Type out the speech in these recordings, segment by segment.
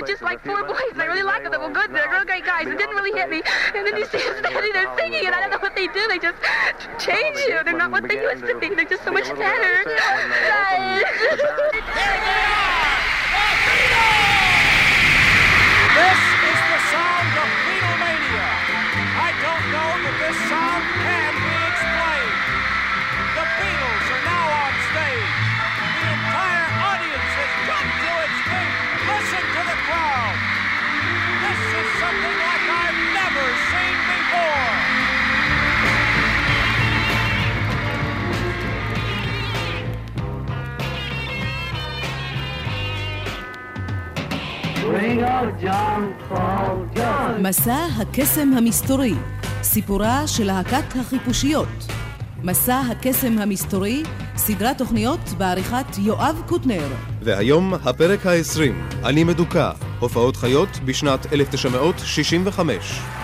were just like four boys. and I really liked them. They were good. They're real great guys. It didn't really hit me. And then you see them standing there singing, and I don't know what they do. They just change you. They're not what they used to be. They're just so much better. This מסע הקסם המסתורי, סיפורה של להקת החיפושיות. מסע הקסם המסתורי, סדרת תוכניות בעריכת יואב קוטנר. והיום הפרק ה-20, אני מדוכא, הופעות חיות בשנת 1965.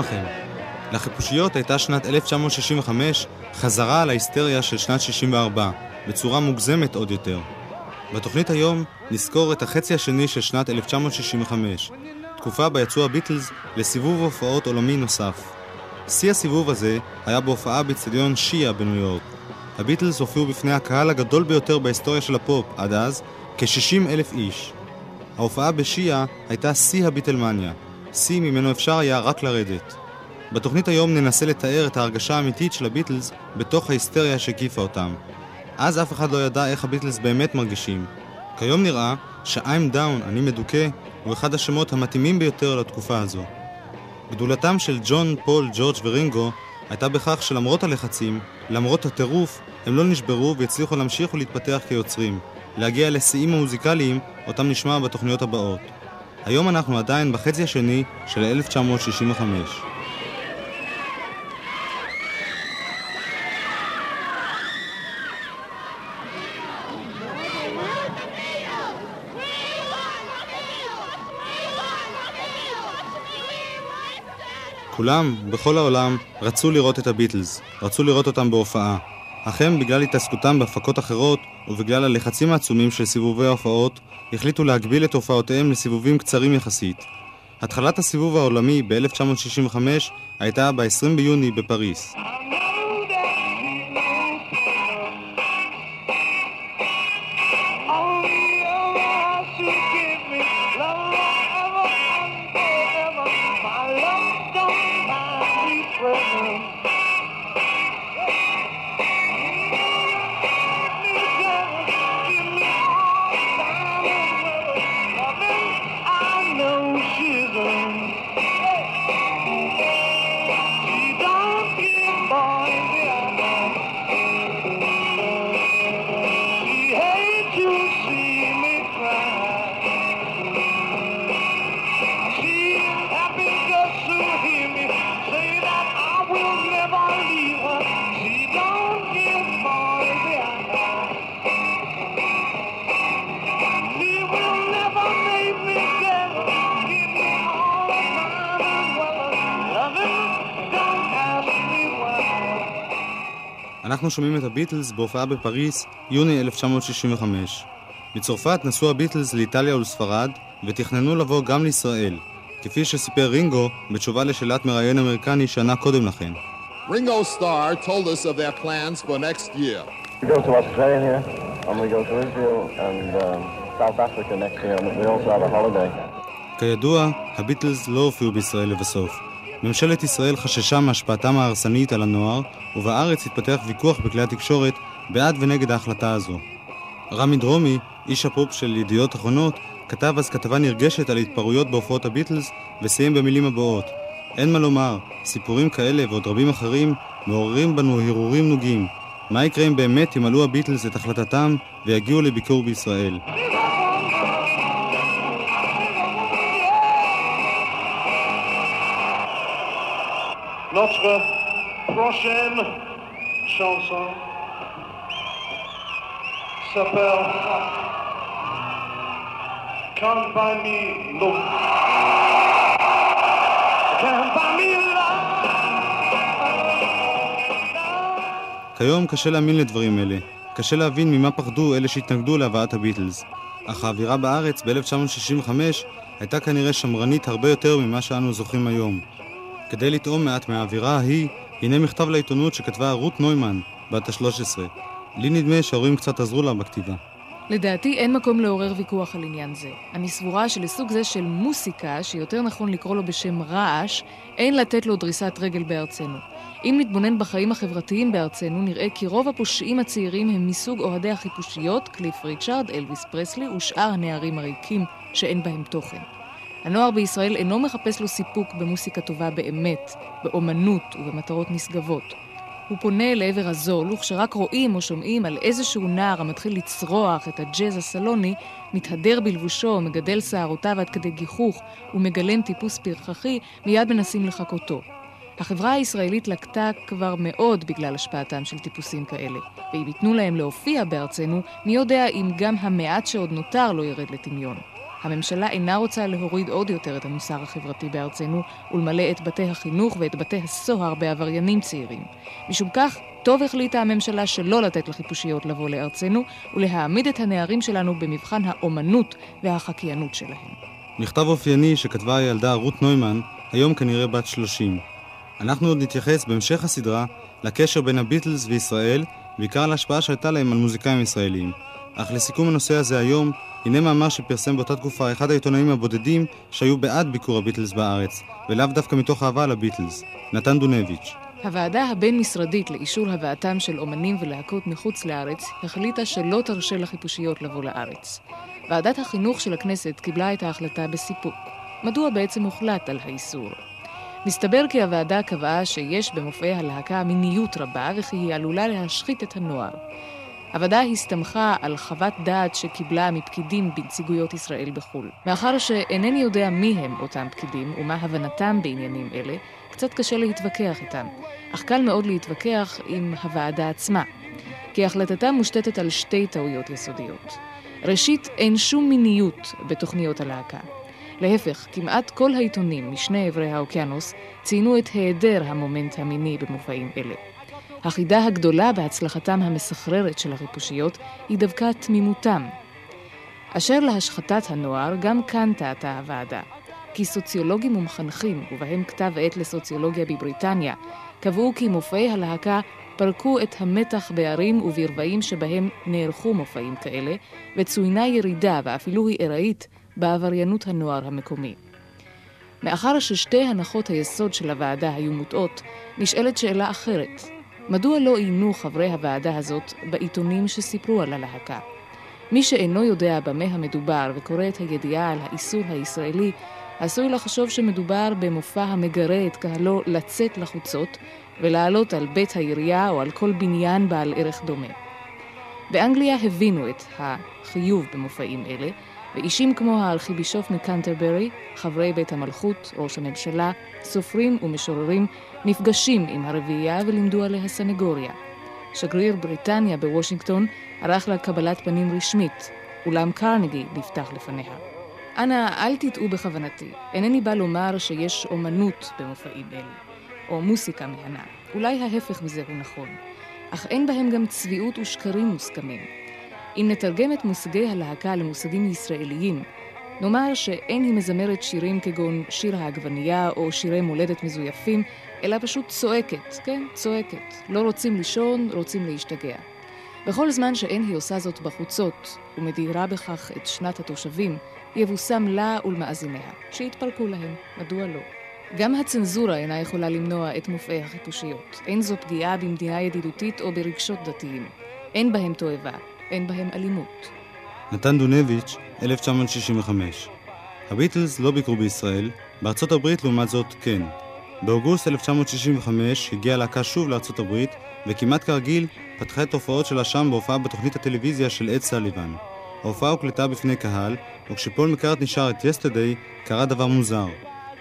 לכם. לחיפושיות הייתה שנת 1965 חזרה על ההיסטריה של שנת 64, בצורה מוגזמת עוד יותר. בתוכנית היום נזכור את החצי השני של שנת 1965, תקופה בה יצאו הביטלס לסיבוב הופעות עולמי נוסף. שיא הסיבוב הזה היה בהופעה באצטדיון שיעה בניו יורק. הביטלס הופיעו בפני הקהל הגדול ביותר בהיסטוריה של הפופ עד אז, כ-60 אלף איש. ההופעה בשיעה הייתה שיא הביטלמניה, שיא ממנו אפשר היה רק לרדת. בתוכנית היום ננסה לתאר את ההרגשה האמיתית של הביטלס בתוך ההיסטריה שהקיפה אותם. אז אף אחד לא ידע איך הביטלס באמת מרגישים. כיום נראה ש-I'm Down, אני מדוכא, הוא אחד השמות המתאימים ביותר לתקופה הזו. גדולתם של ג'ון, פול, ג'ורג' ורינגו הייתה בכך שלמרות הלחצים, למרות הטירוף, הם לא נשברו והצליחו להמשיך ולהתפתח כיוצרים, להגיע לשיאים המוזיקליים אותם נשמע בתוכניות הבאות. היום אנחנו עדיין בחצי השני של 1965. כולם, בכל העולם, רצו לראות את הביטלס, רצו לראות אותם בהופעה. אך הם, בגלל התעסקותם בהפקות אחרות, ובגלל הלחצים העצומים של סיבובי ההופעות, החליטו להגביל את הופעותיהם לסיבובים קצרים יחסית. התחלת הסיבוב העולמי ב-1965 הייתה ב-20 ביוני בפריס. אנחנו שומעים את הביטלס בהופעה בפריס, יוני 1965. בצרפת נסעו הביטלס לאיטליה ולספרד, ותכננו לבוא גם לישראל, כפי שסיפר רינגו בתשובה לשאלת מראיין אמריקני שנה קודם לכן. Ringo Starr told us of their plans for next year. We go to Australia, and we go to Israel and um, South Africa next year, and we also have a holiday. כידוע, הביטלס לא הופיעו בישראל לבסוף. ממשלת ישראל חששה מהשפעתם ההרסנית על הנוער, ובארץ התפתח ויכוח בכלי התקשורת בעד ונגד ההחלטה הזו. רמי דרומי, איש הפופ של ידיעות אחרונות, כתב אז כתבה נרגשת על התפרעויות בהופעות הביטלס, וסיים במילים הבאות: אין מה לומר, סיפורים כאלה ועוד רבים אחרים מעוררים בנו הרהורים נוגים. מה יקרה אם באמת ימלאו הביטלס את החלטתם ויגיעו לביקור בישראל? Notre prochaine chanson s'appelle Can't Buy Me Love. Can't Buy Me Love. כיום קשה להאמין לדברים אלה. קשה להבין ממה פחדו אלה שהתנגדו להבאת הביטלס. אך האווירה בארץ ב-1965 הייתה כנראה שמרנית הרבה יותר ממה שאנו זוכרים היום. כדי לטעום מעט מהאווירה ההיא, הנה מכתב לעיתונות שכתבה רות נוימן, בת ה-13. לי נדמה שההורים קצת עזרו לה בכתיבה. לדעתי אין מקום לעורר ויכוח על עניין זה. אני סבורה שלסוג זה של מוסיקה, שיותר נכון לקרוא לו בשם רעש, אין לתת לו דריסת רגל בארצנו. אם נתבונן בחיים החברתיים בארצנו, נראה כי רוב הפושעים הצעירים הם מסוג אוהדי החיפושיות, קליף ריצ'ארד, אלוויס פרסלי ושאר הנערים הריקים שאין בהם תוכן. הנוער בישראל אינו מחפש לו סיפוק במוסיקה טובה באמת, באומנות ובמטרות נשגבות. הוא פונה לעבר הזול, וכשרק רואים או שומעים על איזשהו נער המתחיל לצרוח את הג'אז הסלוני, מתהדר בלבושו, מגדל שערותיו עד כדי גיחוך ומגלם טיפוס פרחחי, מיד מנסים לחקותו. החברה הישראלית לקטה כבר מאוד בגלל השפעתם של טיפוסים כאלה, ואם ייתנו להם להופיע בארצנו, מי יודע אם גם המעט שעוד נותר לא ירד לטמיון. הממשלה אינה רוצה להוריד עוד יותר את המוסר החברתי בארצנו ולמלא את בתי החינוך ואת בתי הסוהר בעבריינים צעירים. משום כך, טוב החליטה הממשלה שלא לתת לחיפושיות לבוא לארצנו ולהעמיד את הנערים שלנו במבחן האומנות והחקיינות שלהם. מכתב אופייני שכתבה הילדה רות נוימן, היום כנראה בת 30. אנחנו עוד נתייחס בהמשך הסדרה לקשר בין הביטלס וישראל, בעיקר להשפעה שהייתה להם על מוזיקאים ישראלים. אך לסיכום הנושא הזה היום, הנה מאמר שפרסם באותה תקופה אחד העיתונאים הבודדים שהיו בעד ביקור הביטלס בארץ, ולאו דווקא מתוך אהבה לביטלס, נתן דונביץ'. הוועדה הבין-משרדית לאישור הבאתם של אומנים ולהקות מחוץ לארץ החליטה שלא תרשה לחיפושיות לבוא לארץ. ועדת החינוך של הכנסת קיבלה את ההחלטה בסיפוק. מדוע בעצם הוחלט על האיסור? מסתבר כי הוועדה קבעה שיש במופעי הלהקה מיניות רבה וכי היא עלולה להשחית את הנוער. הוועדה הסתמכה על חוות דעת שקיבלה מפקידים בנציגויות ישראל בחו"ל. מאחר שאינני יודע מי הם אותם פקידים ומה הבנתם בעניינים אלה, קצת קשה להתווכח איתם, אך קל מאוד להתווכח עם הוועדה עצמה, כי החלטתה מושתתת על שתי טעויות יסודיות. ראשית, אין שום מיניות בתוכניות הלהקה. להפך, כמעט כל העיתונים משני עברי האוקיינוס ציינו את היעדר המומנט המיני במופעים אלה. החידה הגדולה בהצלחתם המסחררת של החיפושיות היא דווקא תמימותם. אשר להשחתת הנוער, גם כאן טעתה הוועדה. כי סוציולוגים ומחנכים, ובהם כתב עת לסוציולוגיה בבריטניה, קבעו כי מופעי הלהקה פרקו את המתח בערים וברבעים שבהם נערכו מופעים כאלה, וצוינה ירידה, ואפילו היא ארעית, בעבריינות הנוער המקומי. מאחר ששתי הנחות היסוד של הוועדה היו מוטעות, נשאלת שאלה אחרת. מדוע לא עיינו חברי הוועדה הזאת בעיתונים שסיפרו על הלהקה? מי שאינו יודע במה המדובר וקורא את הידיעה על האיסור הישראלי, עשוי לחשוב שמדובר במופע המגרה את קהלו לצאת לחוצות ולעלות על בית העירייה או על כל בניין בעל ערך דומה. באנגליה הבינו את החיוב במופעים אלה, ואישים כמו הארכיבישוף מקנטרברי, חברי בית המלכות, ראש הממשלה, סופרים ומשוררים, נפגשים עם הרביעייה ולימדו עליה סנגוריה. שגריר בריטניה בוושינגטון ערך לה קבלת פנים רשמית, אולם קרנגי נפתח לפניה. אנא, אל תטעו בכוונתי. אינני בא לומר שיש אומנות במופעים אלו, או מוסיקה מהנה. אולי ההפך מזה הוא נכון. אך אין בהם גם צביעות ושקרים מוסכמים. אם נתרגם את מושגי הלהקה למושגים ישראליים, נאמר שאין היא מזמרת שירים כגון שיר העגבנייה או שירי מולדת מזויפים, אלא פשוט צועקת, כן, צועקת. לא רוצים לישון, רוצים להשתגע. בכל זמן שאין היא עושה זאת בחוצות, ומדירה בכך את שנת התושבים, יבושם לה ולמאזיניה, שיתפרקו להם, מדוע לא? גם הצנזורה אינה יכולה למנוע את מופעי החיפושיות. אין זו פגיעה במדינה ידידותית או ברגשות דתיים. אין בהם תועבה, אין בהם אלימות. נתן דונביץ', 1965 הביטלס לא ביקרו בישראל, בארצות הברית לעומת זאת כן. באוגוסט 1965 הגיעה הלהקה שוב לארצות הברית, וכמעט כרגיל פתחה את הופעות שלה שם בהופעה בתוכנית הטלוויזיה של אד סליבן. ההופעה הוקלטה בפני קהל, וכשפול מקארט נשאר את יסטרדי, קרה דבר מוזר.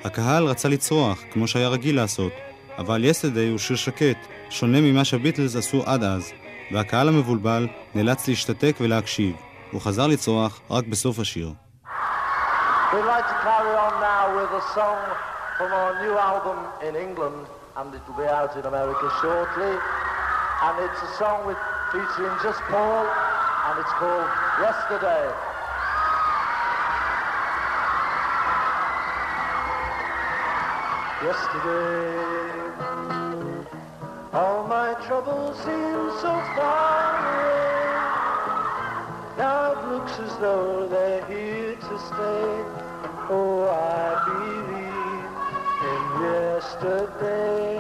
הקהל רצה לצרוח, כמו שהיה רגיל לעשות, אבל יסטרדי הוא שיר שקט, שונה ממה שהביטלס עשו עד אז, והקהל המבולבל נאלץ להשתתק ולהקשיב. הוא חזר לצרוח רק בסוף השיר. And it's a song with featuring just Paul, and it's called Yesterday. Yesterday, my troubles seem so far away. Now it looks as though they're here to stay. Oh, I believe in yesterday.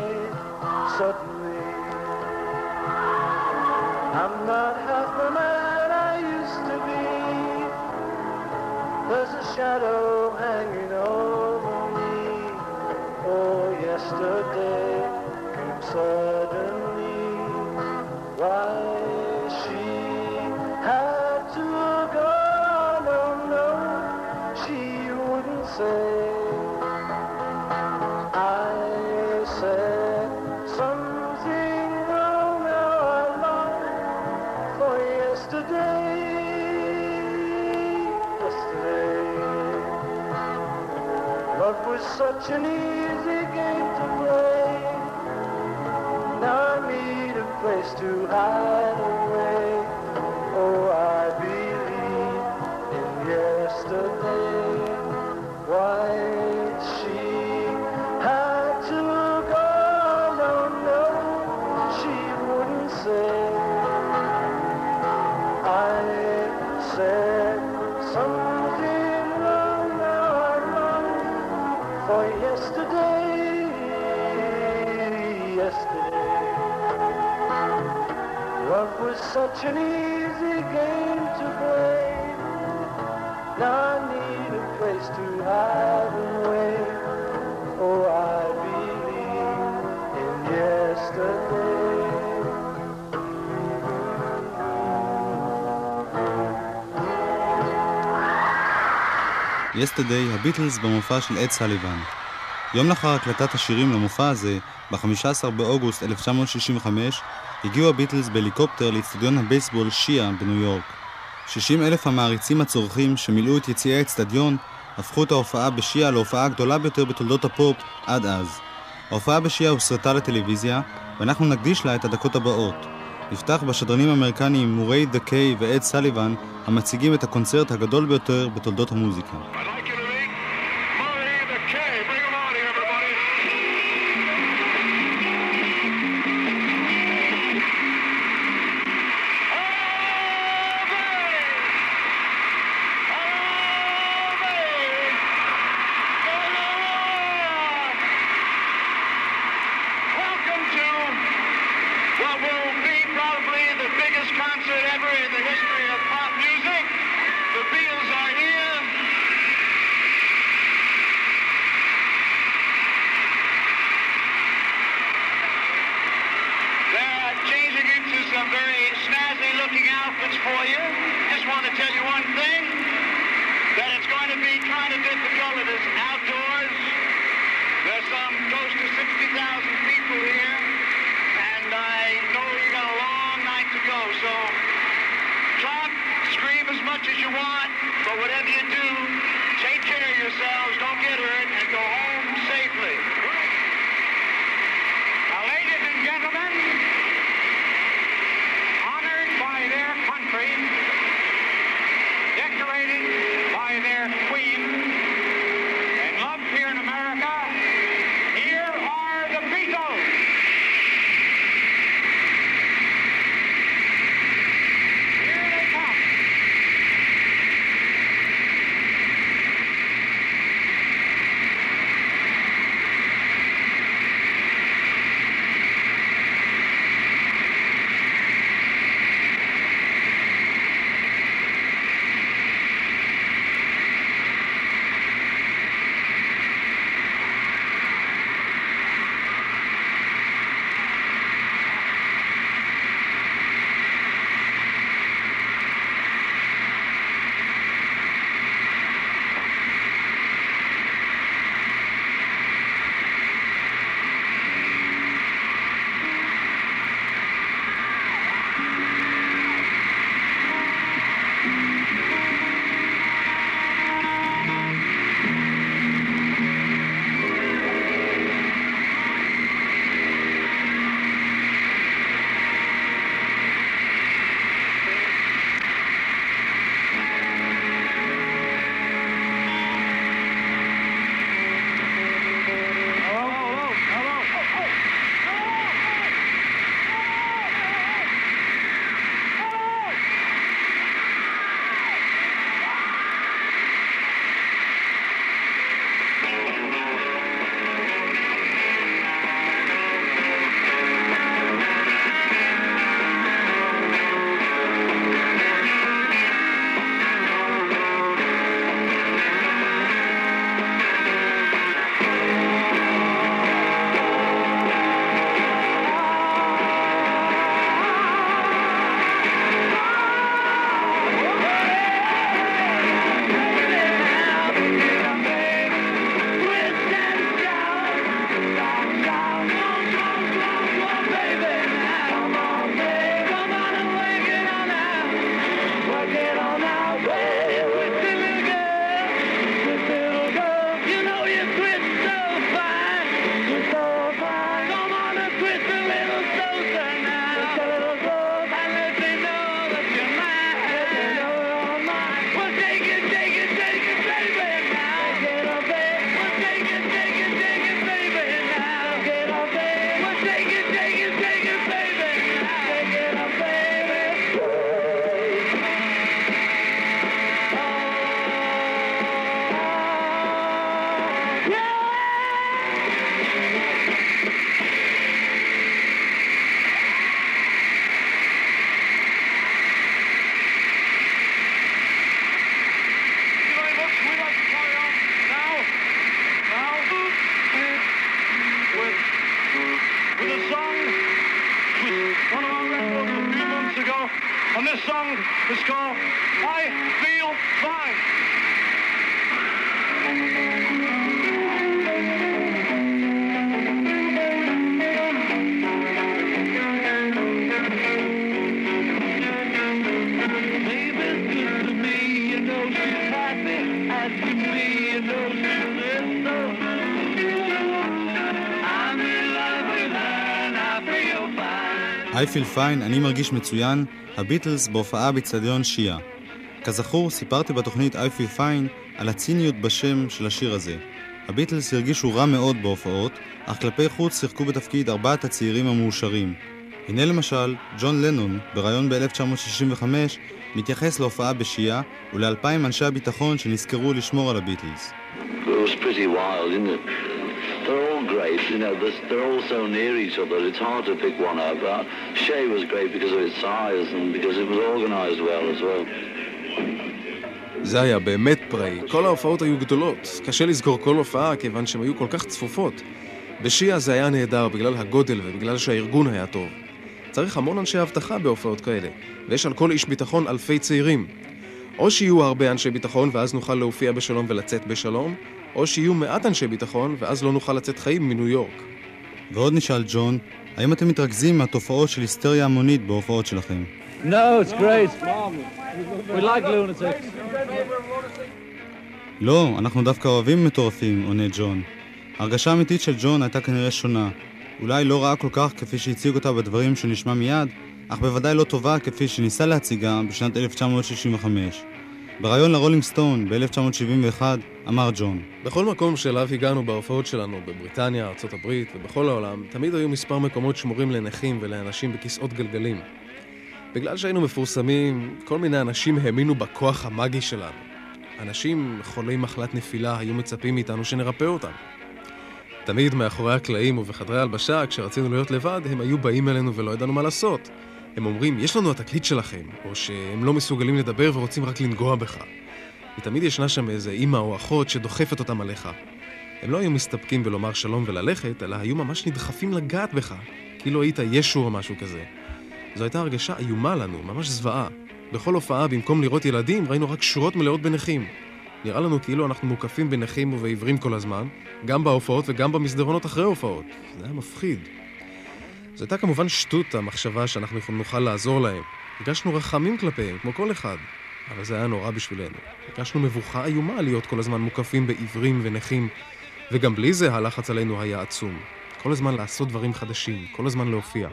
Suddenly, I'm not half the man I used to be. There's a shadow hanging over me. Oh, yesterday came suddenly. Uh, Anthony. Was such an easy game to play. Now I need a place to hide away. Oh, I believe in yesterday. יסטרדי, הביטלס במופע של אד סליבן. יום לאחר הקלטת השירים למופע הזה, ב-15 באוגוסט 1965, הגיעו הביטלס בהליקופטר לאצטדיון הבייסבול שיאה בניו יורק. 60 אלף המעריצים הצורחים שמילאו את יציעי האצטדיון, הפכו את ההופעה בשיאה להופעה הגדולה ביותר בתולדות הפופ עד אז. ההופעה בשיאה הוסרטה לטלוויזיה, ואנחנו נקדיש לה את הדקות הבאות. נפתח בשדרנים האמריקניים מוריי דה קיי ואד סליבן, המציגים את הקונצרט הגדול ביותר בתולדות המוזיקה. Welcome as much as you want, but whatever you do, take care of yourselves, don't get hurt, and go home I feel fine. אני מרגיש מצוין, הביטלס בהופעה באצטדיון שיעה. כזכור, סיפרתי בתוכנית I feel fine על הציניות בשם של השיר הזה. הביטלס הרגישו רע מאוד בהופעות, אך כלפי חוץ שיחקו בתפקיד ארבעת הצעירים המאושרים. הנה למשל, ג'ון לנון, בריאיון ב-1965, מתייחס להופעה בשיעה ולאלפיים אנשי הביטחון שנזכרו לשמור על הביטלס. It was pretty wild, isn't it? They're all great, you know, they're, they're all so near each other, it's hard to pick one out. But Shea was great because of its size and because it was organized well as well. זה היה באמת פראי. כל ההופעות היו גדולות. קשה לזכור כל הופעה כיוון שהן היו כל כך צפופות. בשיעה זה היה נהדר בגלל הגודל ובגלל שהארגון היה טוב. צריך המון אנשי אבטחה בהופעות כאלה, ויש על כל איש ביטחון אלפי צעירים. או שיהיו הרבה אנשי ביטחון ואז נוכל להופיע בשלום ולצאת בשלום, או שיהיו מעט אנשי ביטחון ואז לא נוכל לצאת חיים מניו יורק. ועוד נשאל ג'ון, האם אתם מתרכזים מהתופעות של היסטריה המונית בהופעות שלכם? No, it's great. We like lunatics. לא, אנחנו דווקא אוהבים מטורפים, עונה ג'ון. ההרגשה האמיתית של ג'ון הייתה כנראה שונה. אולי לא רעה כל כך כפי שהציג אותה בדברים שנשמע מיד, אך בוודאי לא טובה כפי שניסה להציגה בשנת 1965. בריאיון לרולינג סטון ב-1971 אמר ג'ון בכל מקום שאליו הגענו בהופעות שלנו, בבריטניה, הברית ובכל העולם, תמיד היו מספר מקומות שמורים לנכים ולאנשים בכיסאות גלגלים. בגלל שהיינו מפורסמים, כל מיני אנשים האמינו בכוח המאגי שלנו. אנשים חולי מחלת נפילה היו מצפים מאיתנו שנרפא אותם. תמיד מאחורי הקלעים ובחדרי הלבשה, כשרצינו להיות לבד, הם היו באים אלינו ולא ידענו מה לעשות. הם אומרים, יש לנו התקליט שלכם, או שהם לא מסוגלים לדבר ורוצים רק לנגוע בך. ותמיד ישנה שם איזה אימא או אחות שדוחפת אותם עליך. הם לא היו מסתפקים בלומר שלום וללכת, אלא היו ממש נדחפים לגעת בך, כאילו היית ישו או משהו כזה. זו הייתה הרגשה איומה לנו, ממש זוועה. בכל הופעה, במקום לראות ילדים, ראינו רק שורות מלאות בנכים. נראה לנו כאילו אנחנו מוקפים בנכים ובעיוורים כל הזמן, גם בהופעות וגם במסדרונות אחרי הופעות. זה היה מפחיד. זו הייתה כמובן שטות המחשבה שאנחנו נוכל לעזור להם. הרגשנו רחמים כלפיהם, כמו כל אחד. אבל זה היה נורא בשבילנו. הרגשנו מבוכה איומה להיות כל הזמן מוקפים בעיוורים ונכים, וגם בלי זה הלחץ עלינו היה עצום. כל הזמן לעשות דברים חדשים, כל הזמן להופיע.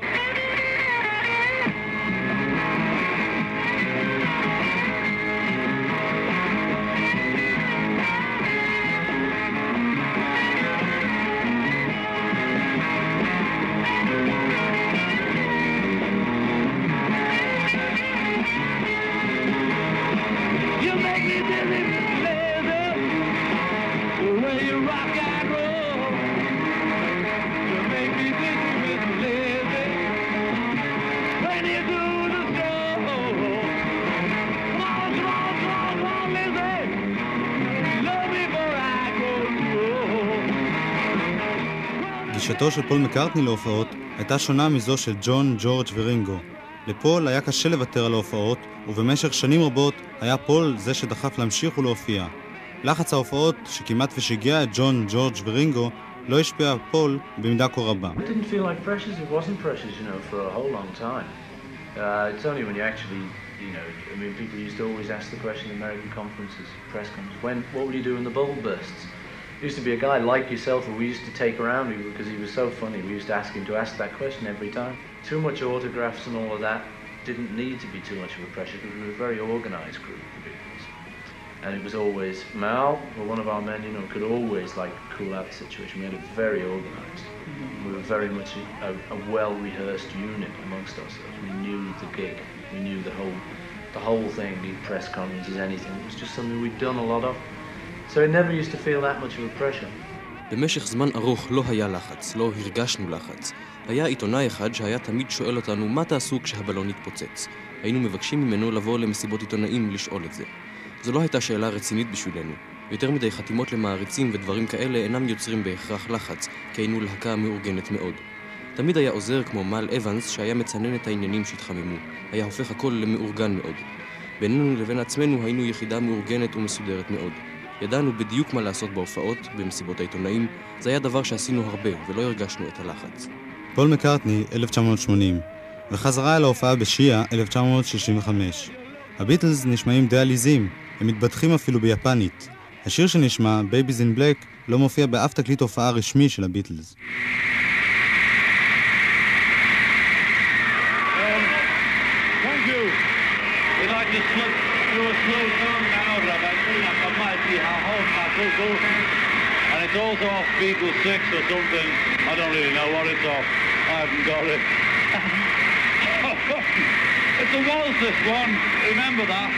גישתו של פול מקארטני להופעות הייתה שונה מזו של ג'ון, ג'ורג' ורינגו. לפול היה קשה לוותר על ההופעות, ובמשך שנים רבות היה פול זה שדחף להמשיך ולהופיע. לחץ ההופעות, שכמעט ושיגע את ג'ון, ג'ורג' ורינגו, לא השפיע על פול במידה כה רבה. Uh, you know, I mean, people used to always ask the question in American conferences, press conferences, when, what will you do when the bubble bursts? Used to be a guy like yourself who we used to take around because he was so funny. We used to ask him to ask that question every time. Too much autographs and all of that didn't need to be too much of a pressure because we were a very organised group, the Beatles. And it was always Mal, or one of our men, you know, could always like cool out the situation. We had it very organised. We were very much a, a well-rehearsed unit amongst ourselves. We knew the gig. We knew the whole, the whole thing, the press conferences, anything. It was just something we'd done a lot of. So it never used to feel that much of a pressure. במשך זמן ארוך לא היה לחץ, לא הרגשנו לחץ. היה עיתונאי אחד שהיה תמיד שואל אותנו מה תעשו כשהבלון יתפוצץ. היינו מבקשים ממנו לבוא למסיבות עיתונאים לשאול את זה. זו לא הייתה שאלה רצינית בשבילנו. יותר מדי חתימות למעריצים ודברים כאלה אינם יוצרים בהכרח לחץ, כי היינו להקה מאורגנת מאוד. תמיד היה עוזר כמו מל אבנס שהיה מצנן את העניינים שהתחממו, היה הופך הכל למאורגן מאוד. בינינו לבין עצמנו היינו יחידה מאורגנת ומסודרת מאוד. ידענו בדיוק מה לעשות בהופעות, במסיבות העיתונאים, זה היה דבר שעשינו הרבה ולא הרגשנו את הלחץ. פול מקארטני, 1980, וחזרה אל ההופעה בשיעה, 1965. הביטלס נשמעים די עליזים, הם מתבטחים אפילו ביפנית. השיר שנשמע, Babies in Black, לא מופיע באף תקליט הופעה רשמי של הביטלס. Go. And it's also off Beatles 6 or something. I don't really know what it's off. I haven't got it. it's a waltz, this one. Remember that.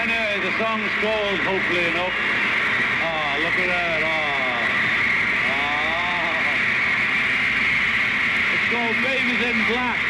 Anyway, the song's called Hopefully Enough. Ah, look at that. Ah. Ah. It's called Babies in Black.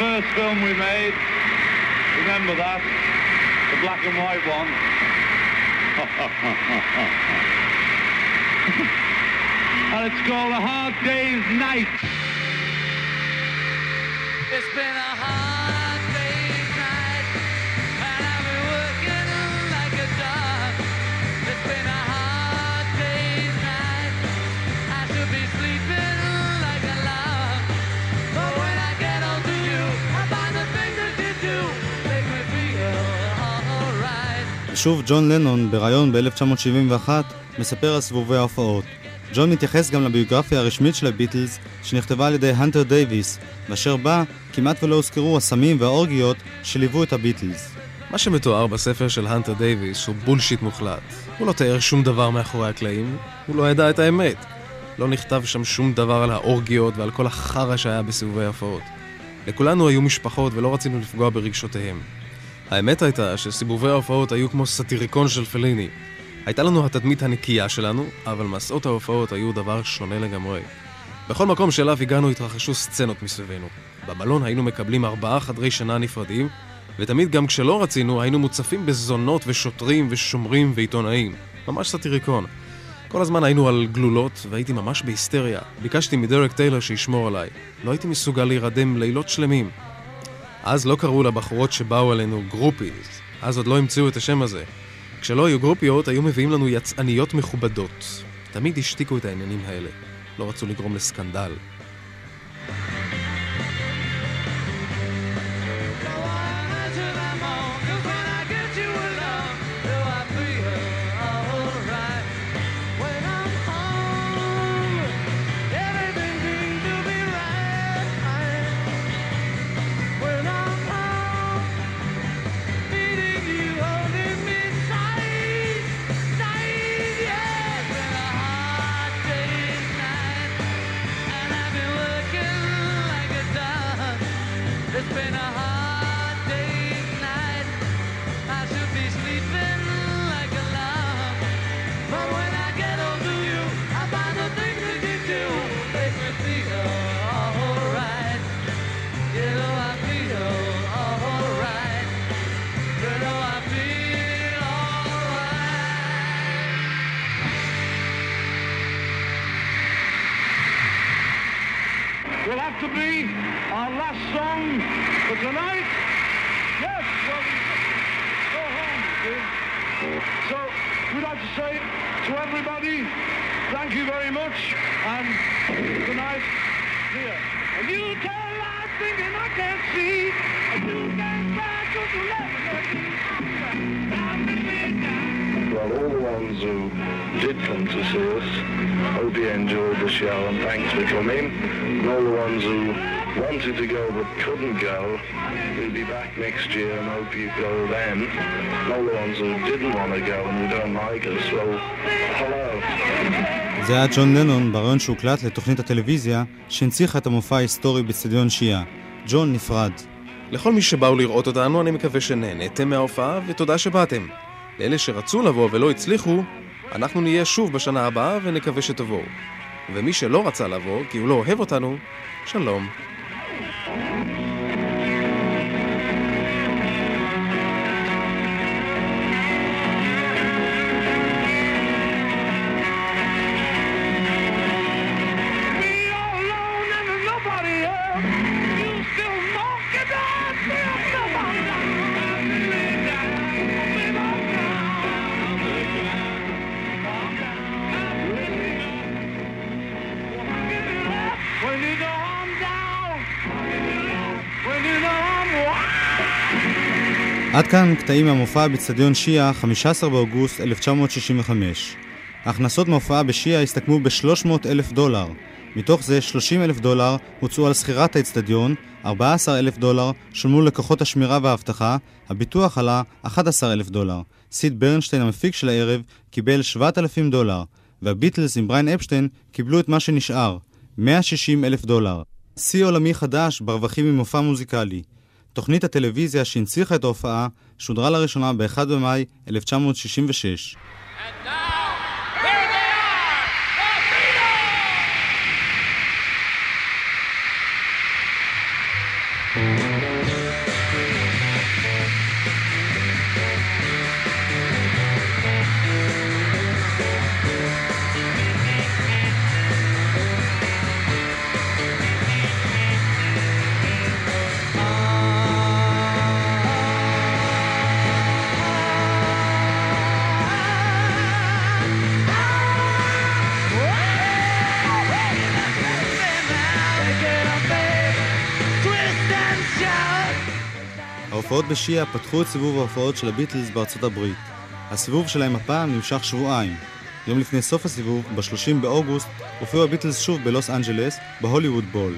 First film we made. Remember that? The black and white one. and it's called A Hard Day's Night. שוב ג'ון לנון, בריאיון ב-1971, מספר על סיבובי ההופעות. ג'ון מתייחס גם לביוגרפיה הרשמית של הביטלס, שנכתבה על ידי הנטר דייוויס, ואשר בה כמעט ולא הוזכרו הסמים והאורגיות שליוו את הביטלס. מה שמתואר בספר של הנטר דייוויס הוא בולשיט מוחלט. הוא לא תיאר שום דבר מאחורי הקלעים, הוא לא ידע את האמת. לא נכתב שם שום דבר על האורגיות ועל כל החרא שהיה בסיבובי ההופעות. לכולנו היו משפחות ולא רצינו לפגוע ברגשותיהם. האמת הייתה שסיבובי ההופעות היו כמו סאטיריקון של פליני. הייתה לנו התדמית הנקייה שלנו, אבל מסעות ההופעות היו דבר שונה לגמרי. בכל מקום שאליו הגענו התרחשו סצנות מסביבנו. במלון היינו מקבלים ארבעה חדרי שינה נפרדים, ותמיד גם כשלא רצינו, היינו מוצפים בזונות ושוטרים ושומרים ועיתונאים. ממש סאטיריקון. כל הזמן היינו על גלולות, והייתי ממש בהיסטריה. ביקשתי מדרק טיילר שישמור עליי. לא הייתי מסוגל להירדם לילות שלמים. אז לא קראו לבחורות שבאו אלינו גרופיז. אז עוד לא המציאו את השם הזה. כשלא היו גרופיות, היו מביאים לנו יצאניות מכובדות. תמיד השתיקו את העניינים האלה. לא רצו לגרום לסקנדל. Thank you very much, and good night. Here. You tell lies thinking I can't see, you can't cry 'cause. Well, all the ones who did come to see us, hope you enjoyed the show and thanks for coming. And all the ones who wanted to go but couldn't go, we'll be back next year and hope you go then. And all the ones who didn't want to go and who don't like us, well, hello. זה היה ג'ון לנון בריאיון שהוקלט לתוכנית הטלוויזיה שהנציחה את המופע ההיסטורי באצטדיון שיעה. ג'ון נפרד. לכל מי שבאו לראות אותנו, אני מקווה שנהניתם מההופעה, ותודה שבאתם. לאלה שרצו לבוא ולא הצליחו, אנחנו נהיה שוב בשנה הבאה ונקווה שתבואו. ומי שלא רצה לבוא, כי הוא לא אוהב אותנו, שלום. כאן קטעים מהמופע באצטדיון שיעה, 15 באוגוסט 1965. ההכנסות מההופעה בשיעה הסתכמו ב-300 אלף דולר. מתוך זה 30 אלף דולר הוצאו על שכירת האצטדיון, 14 אלף דולר שולמו לכוחות השמירה והאבטחה, הביטוח עלה 11 אלף דולר. סיד ברנשטיין המפיק של הערב קיבל 7,000 דולר, והביטלס עם בריין אפשטיין קיבלו את מה שנשאר, 160 אלף דולר. שיא עולמי חדש ברווחים ממופע מוזיקלי. תוכנית הטלוויזיה שהנציחה את ההופעה שודרה לראשונה ב-1 במאי 1966. ההופעות בשיאה פתחו את סיבוב ההופעות של הביטלס בארצות הברית. הסיבוב שלהם הפעם נמשך שבועיים. יום לפני סוף הסיבוב, ב-30 באוגוסט, הופיעו הביטלס שוב בלוס אנג'לס, בהוליווד בול.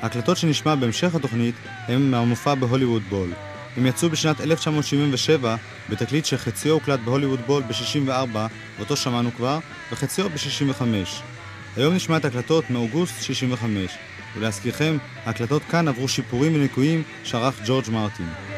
ההקלטות שנשמע בהמשך התוכנית הם מהמופע בהוליווד בול. הם יצאו בשנת 1977 בתקליט שחציו הוקלט בהוליווד בול ב-64, ואותו שמענו כבר, וחציו ב-65. היום נשמע את ההקלטות מאוגוסט 65, ולהזכירכם, ההקלטות כאן עברו שיפורים וניקויים שערך ג'ורג' מרטין.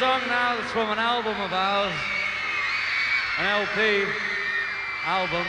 Song now that's from an album of ours, an LP album.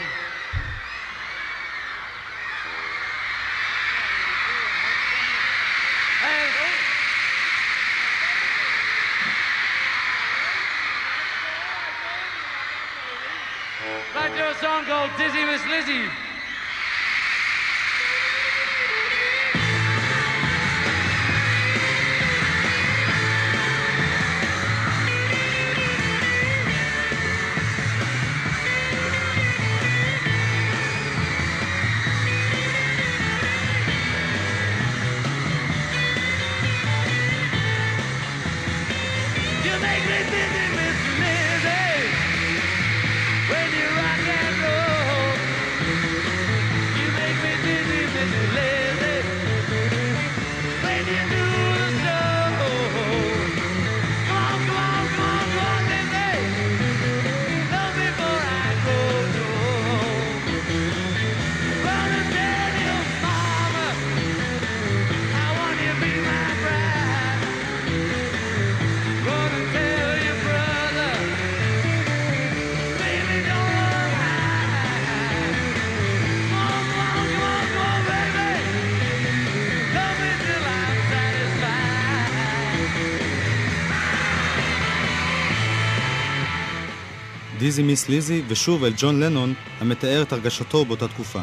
דיזי מיס ליזי, ושוב אל ג'ון לנון, המתאר את הרגשתו באותה תקופה.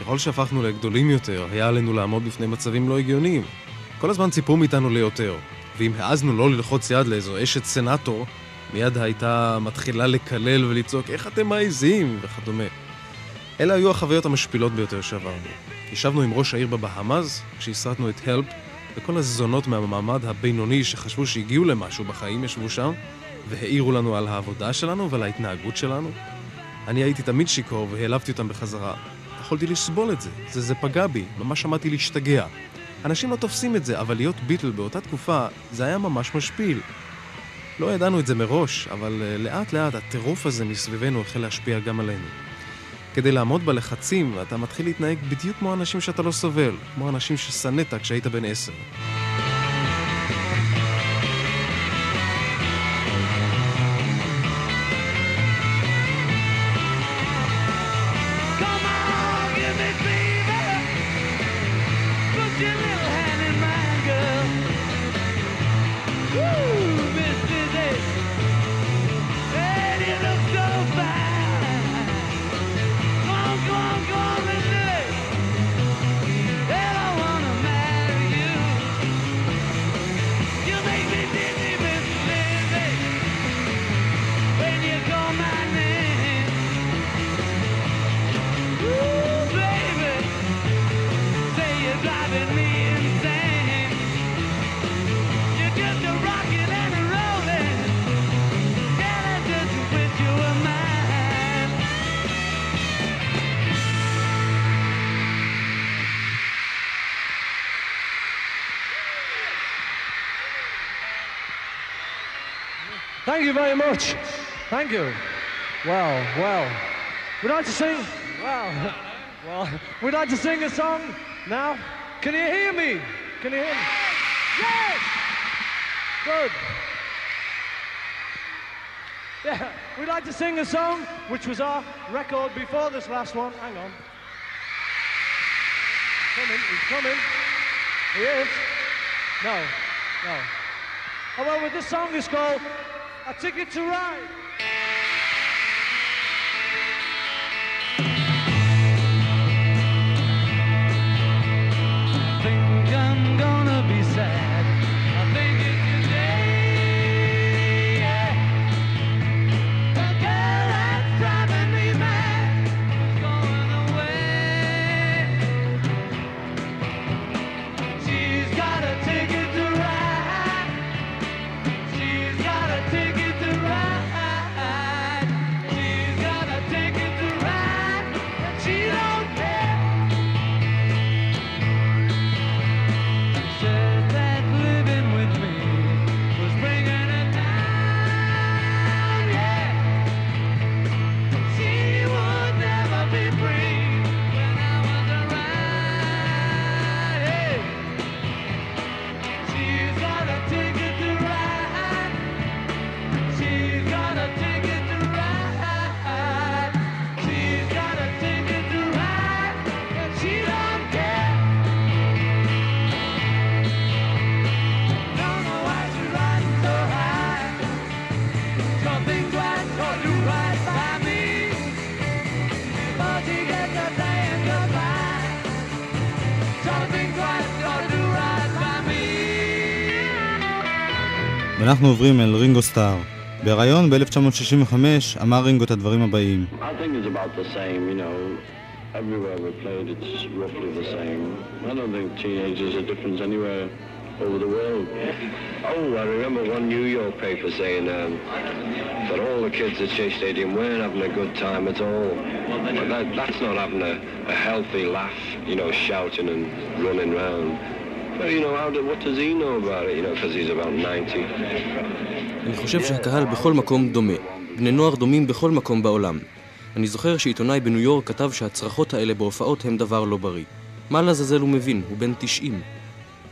ככל שהפכנו לגדולים יותר, היה עלינו לעמוד בפני מצבים לא הגיוניים. כל הזמן ציפו מאיתנו ליותר, ואם העזנו לא ללחוץ יד לאיזו אשת סנאטור, מיד הייתה מתחילה לקלל ולצעוק איך אתם מעיזים וכדומה. אלה היו החוויות המשפילות ביותר שעברנו. ישבנו עם ראש העיר בבהאמאז, כשהסרטנו את הלפ, וכל הזונות מהמעמד הבינוני שחשבו שהגיעו למשהו בחיים ישבו שם, והעירו לנו על העבודה שלנו ועל ההתנהגות שלנו. אני הייתי תמיד שיכור והעלבתי אותם בחזרה. יכולתי לסבול את זה, זה, זה פגע בי, ממש שמעתי להשתגע. אנשים לא תופסים את זה, אבל להיות ביטל באותה תקופה, זה היה ממש משפיל. לא ידענו את זה מראש, אבל uh, לאט לאט הטירוף הזה מסביבנו החל להשפיע גם עלינו. כדי לעמוד בלחצים, אתה מתחיל להתנהג בדיוק כמו אנשים שאתה לא סובל, כמו אנשים ששנאת כשהיית בן עשר. Thank you very much. Thank you. Well, well. We'd like to sing. Well, well. We'd like to sing a song now. Can you hear me? Can you hear me? Yes. Good. Yeah, we'd like to sing a song which was our record before this last one. Hang on. He's Coming, he's coming. He is. No, no. Oh, well, well, this song is called A Ticket to Ride. ואנחנו עוברים אל רינגו סטאר. בריאיון ב-1965 אמר רינגו את הדברים הבאים: I think it's about the same, you know. Everywhere we played, it's roughly the same. I don't think teenagers are different anywhere over the world. Oh, I remember one New York paper saying um, that all the kids at Shea Stadium weren't having a good time at all. But that, that's not having a, a healthy laugh, you know, shouting and running around. But, you know, how do, what does he know about it, you know, because he's about 90. אני חושב שהקהל בכל מקום דומה. בני נוער דומים בכל מקום בעולם. אני זוכר שעיתונאי בניו יורק כתב שהצרחות האלה בהופעות הם דבר לא בריא. מה לעזאזל הוא מבין? הוא בן 90.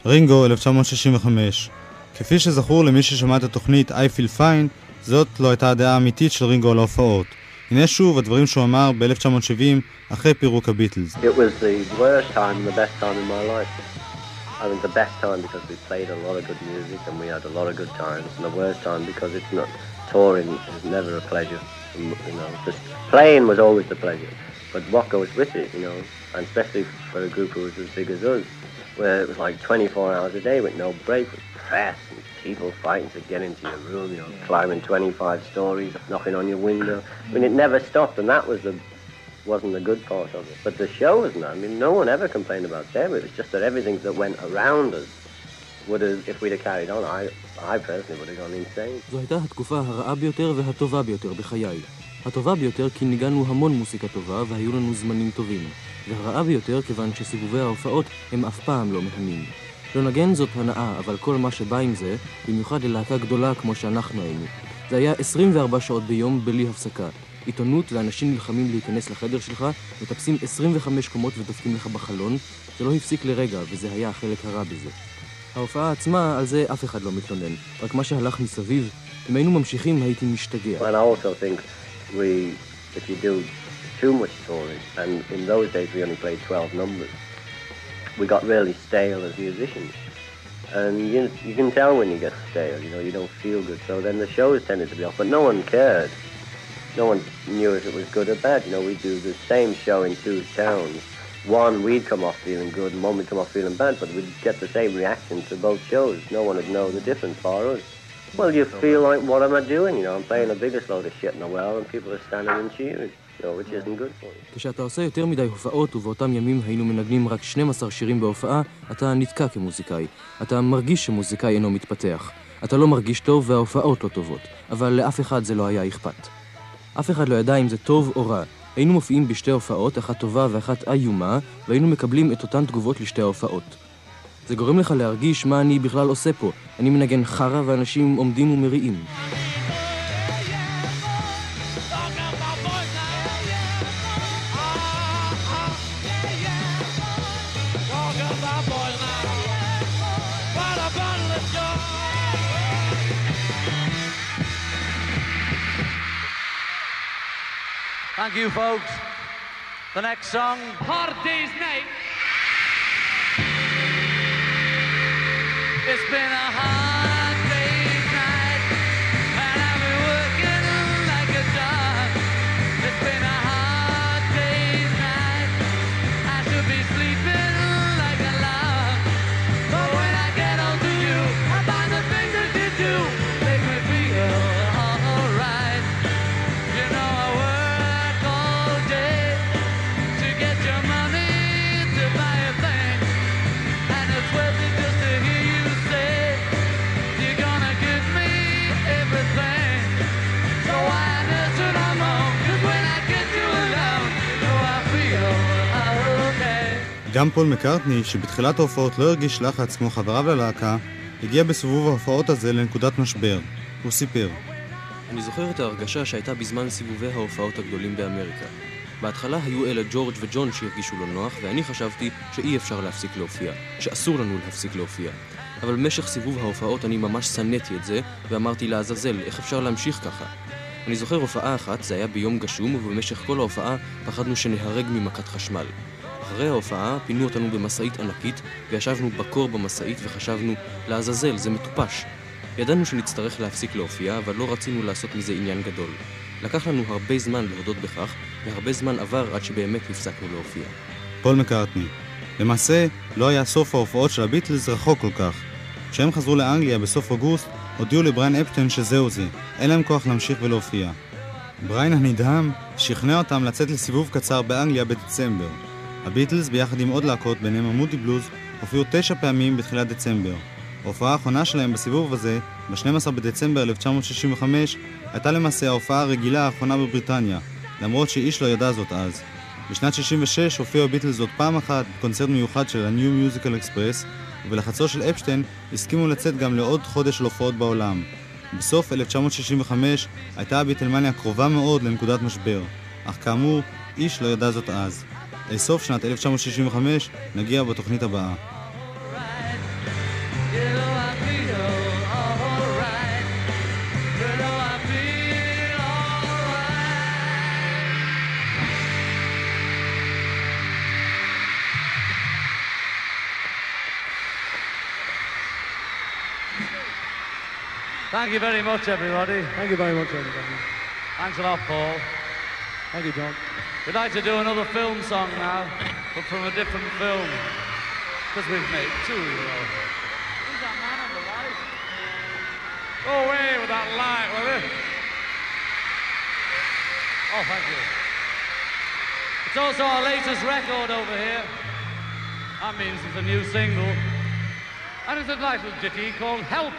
רינגו, 1965. כפי שזכור למי ששמע את התוכנית I Feel Fine, זאת לא הייתה הדעה האמיתית של רינגו על ההופעות. הנה שוב הדברים שהוא אמר ב-1970, אחרי פירוק הביטלס. It was the worst time and the best time in my life. I think the best time because we played a lot of good music and we had a lot of good times, and the worst time because it's not touring is never a pleasure. You know, just playing was always the pleasure, but what goes with it, you know, and especially for a group who was as big as us, where it was like 24 hours a day with no break, with press and people fighting to get into your room, you know, climbing 25 stories, knocking on your window. I mean, it never stopped, and that was the wasn't the good part of it. But the shows, no, I mean, no one ever complained about them. It was just that everything that went around us would have, if we'd have carried on, I, I personally would have gone insane. זו הייתה התקופה הרעה ביותר והטובה ביותר בחיי. הטובה ביותר כי ניגענו המון מוסיקה טובה והיו לנו זמנים טובים. והרעה ביותר כיוון שסיבובי ההופעות הם אף פעם לא מהנים. לא נגן זאת הנאה, אבל כל מה שבא עם זה, במיוחד ללהקה גדולה כמו שאנחנו היינו. זה היה 24 שעות ביום בלי הפסקה. עיתונות ואנשים נלחמים להיכנס לחדר שלך, מטפסים 25 קומות ודופקים לך בחלון, זה לא הפסיק לרגע, וזה היה החלק הרע בזה. ההופעה עצמה, על זה אף אחד לא מתלונן. רק מה שהלך מסביב, אם היינו ממשיכים הייתי משתגע. And you do too much touring, and in those days we only played 12 numbers, we got really stale as musicians. And you, can tell when you get stale, you know, you don't feel good. So then the shows tended to be off, but no one cared. No one knew if it was good or bad. You know, we'd do the same show in two towns. One, we'd come off feeling good, and one would come off feeling bad, but we'd get the same reaction to both shows. No one would know the difference for us. Well, you feel like, what am I doing? You know, I'm playing the biggest load of shit in the world, and people are standing and cheering, isn't good for you. כשאתה עושה יותר מדי הופעות, ובאותם ימים היינו מנגנים רק 12 שירים בהופעה, אתה נתקע כמוזיקאי. אתה מרגיש שמוזיקאי אינו מתפתח. אתה לא מרגיש טוב וההופעות לא טובות, אבל לאף אחד זה לא היה אכפת. אף אחד לא ידע אם זה טוב או רע. היינו מופיעים בשתי הופעות, אחת טובה ואחת איומה, והיינו מקבלים את אותן תגובות לשתי ההופעות. זה גורם לך להרגיש מה אני בכלל עושה פה. אני מנגן חרא ואנשים עומדים ומריעים. Thank you, folks. The next song, Hard Day's Night. It's been גם פול מקארטני, שבתחילת ההופעות לא הרגיש לחץ כמו חבריו ללהקה, הגיע בסיבוב ההופעות הזה לנקודת משבר. הוא סיפר. אני זוכר את ההרגשה שהייתה בזמן סיבובי ההופעות הגדולים באמריקה. בהתחלה היו אלה ג'ורג' וג'ון שהרגישו לא נוח, ואני חשבתי שאי אפשר להפסיק להופיע, שאסור לנו להפסיק להופיע. אבל במשך סיבוב ההופעות אני ממש שנאתי את זה, ואמרתי לעזאזל, איך אפשר להמשיך ככה? אני זוכר הופעה אחת, זה היה ביום גשום, ובמשך כל ההופעה פחדנו שנהרג ממכת חשמל. אחרי ההופעה פינו אותנו במשאית ענקית, וישבנו בקור במשאית וחשבנו, לעזאזל, זה מטופש. ידענו שנצטרך להפסיק להופיע, אבל לא רצינו לעשות מזה עניין גדול. לקח לנו הרבה זמן להודות בכך, והרבה זמן עבר עד שבאמת הפסקנו להופיע. פול מקארטני. למעשה, לא היה סוף ההופעות של הביטלס רחוק כל כך. כשהם חזרו לאנגליה בסוף אוגוסט, הודיעו לבריין אפשטיין שזהו זה, אין להם כוח להמשיך ולהופיע. בריין הנדהם שכנע אותם לצאת לסיבוב קצר באנגליה בדצמבר. הביטלס, ביחד עם עוד להקות, ביניהם המודי בלוז, הופיעו תשע פעמים בתחילת דצמבר. ההופעה האחרונה שלהם בסיבוב הזה, ב-12 בדצמבר 1965, הייתה למעשה ההופעה הרגילה האחרונה בבריטניה, למרות שאיש לא ידע זאת אז. בשנת 66 הופיעו הביטלס עוד פעם אחת בקונצרט מיוחד של ה-New Musical Express, ובלחצו של אפשטיין הסכימו לצאת גם לעוד חודש של הופעות בעולם. בסוף 1965 הייתה הביטלמניה קרובה מאוד לנקודת משבר, אך כאמור, איש לא ידע זאת אז. אל סוף שנת 1965 נגיע בתוכנית הבאה. Thank you very much, everybody. Thank you very much, everybody. Thanks a lot, Paul. Thank you, John. We'd like to do another film song now, but from a different film. Because we've made two, you know. Who's that man on the right? Go away with that light, will you? Oh, thank you. It's also our latest record over here. That means it's a new single. And it's a nice little ditty called Help.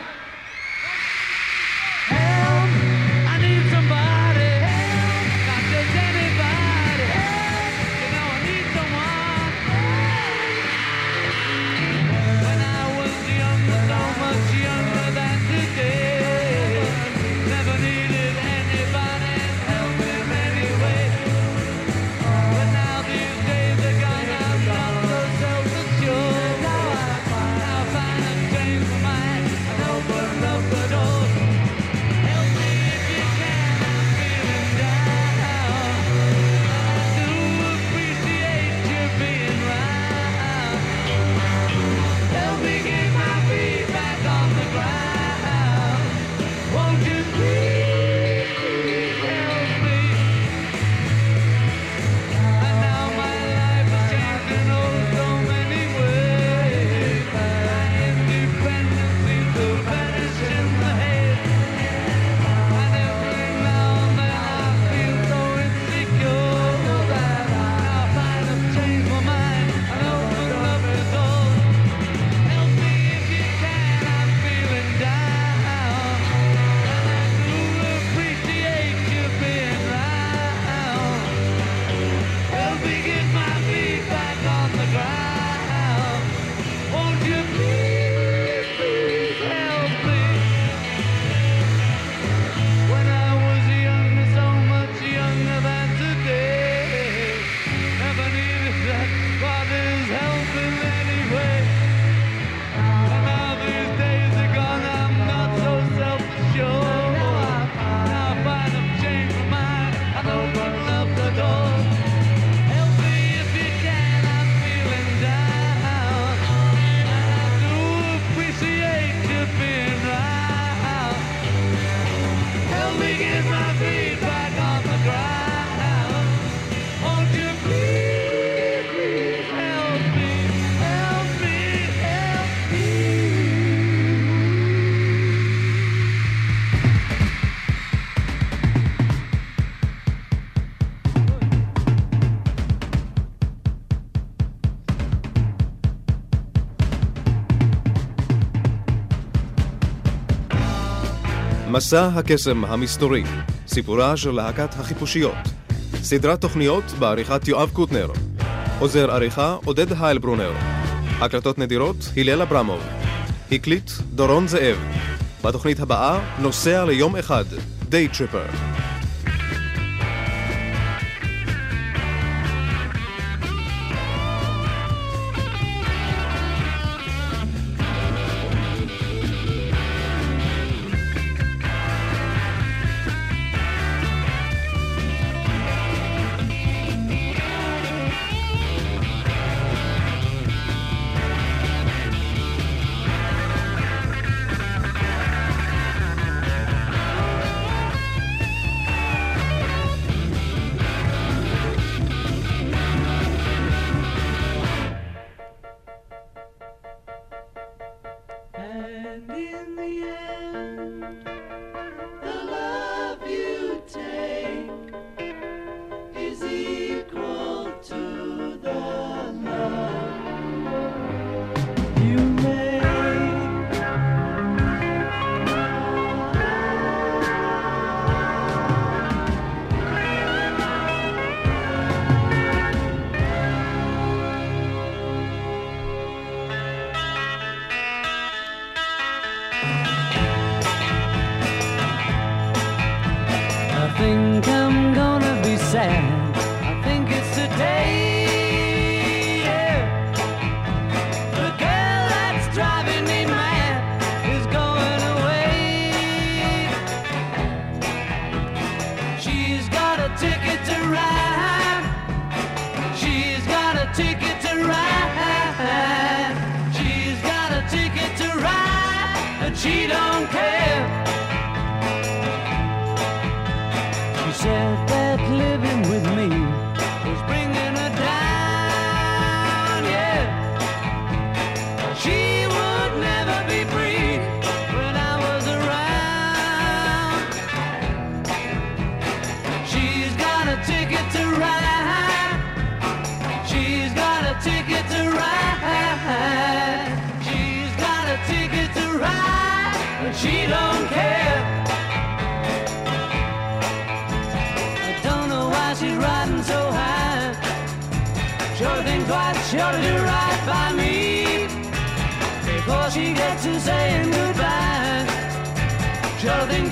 מסע הקסם המסתורי, סיפורה של להקת החיפושיות. סדרת תוכניות בעריכת יואב קוטנר. עוזר עריכה עודד היילברונר. הקלטות נדירות הלל אברמוב. הקליט דורון זאב. בתוכנית הבאה נוסע ליום אחד, דיי טריפר.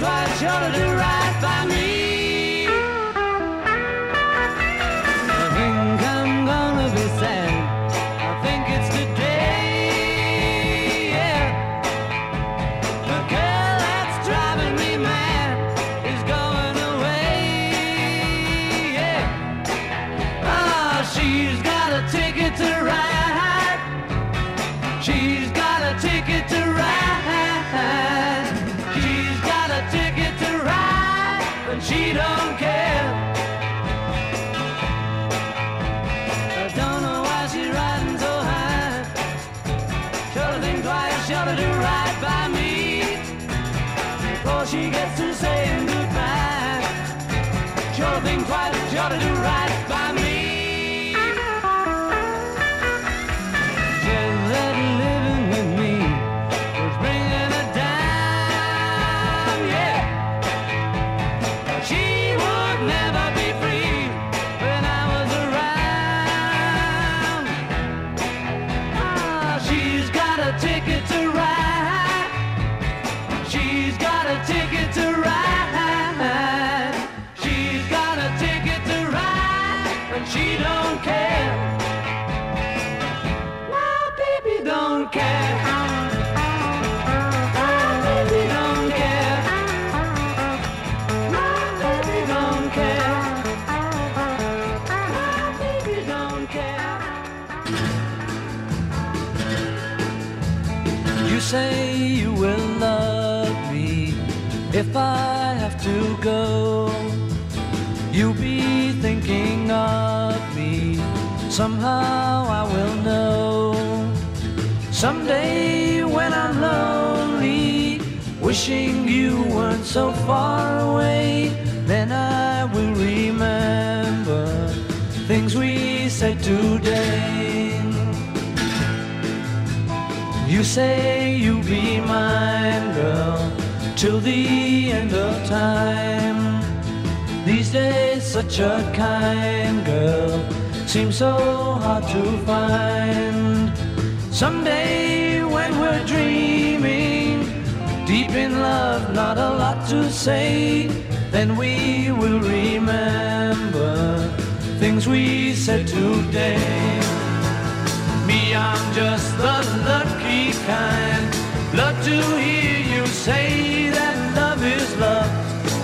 right, sure to do right. Wishing you weren't so far away, then I will remember things we said today. You say you'll be mine, girl, till the end of time. These days, such a kind girl seems so hard to find. Someday, in love, not a lot to say, then we will remember things we said today. Me, I'm just the lucky kind. Love to hear you say that love is love.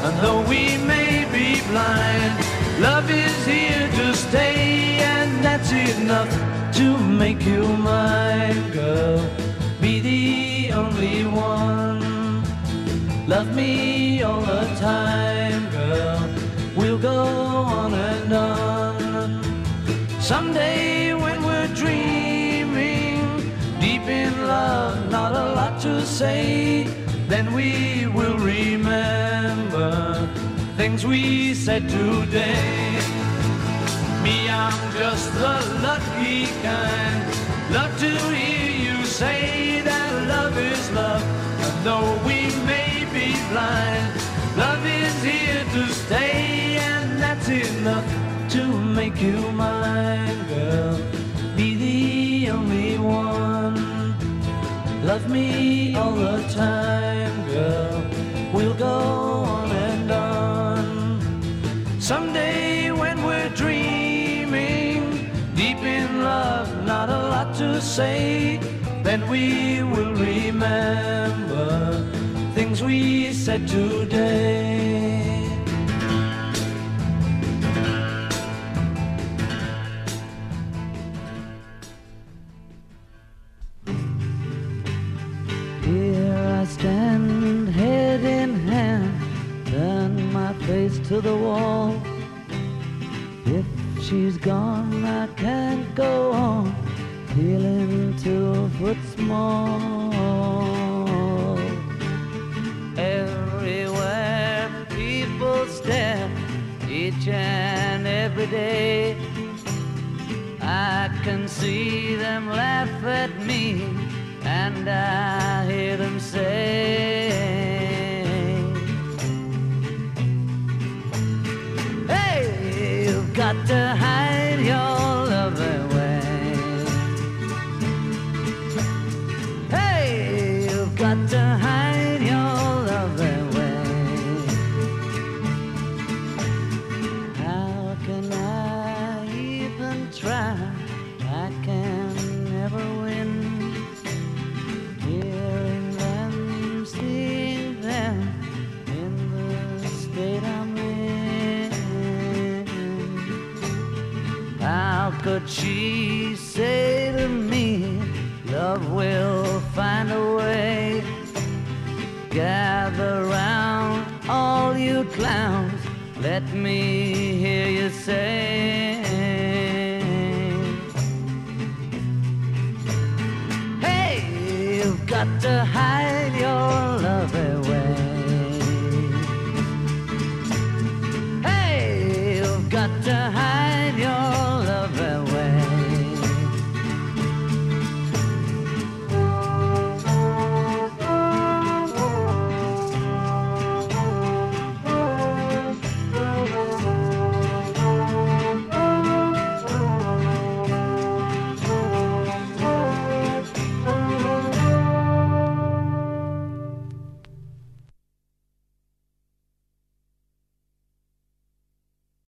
And though we may be blind, love is here to stay, and that's enough to make you mine, girl. Be the only one. Me all the time, girl. We'll go on and on. Someday when we're dreaming, deep in love, not a lot to say, then we will remember things we said today. Me, I'm just the lucky kind. Love to hear you say that love is love, and though we blind, love is here to stay, and that's enough to make you mine, girl. Be the only one. Love me all the time, girl. We'll go on and on. Someday when we're dreaming, deep in love, not a lot to say, then we will remember we said today. Here I stand, head in hand, turn my face to the wall. If she's gone, I can't go on, feeling two foot small. can see them laugh at me, and I hear them say,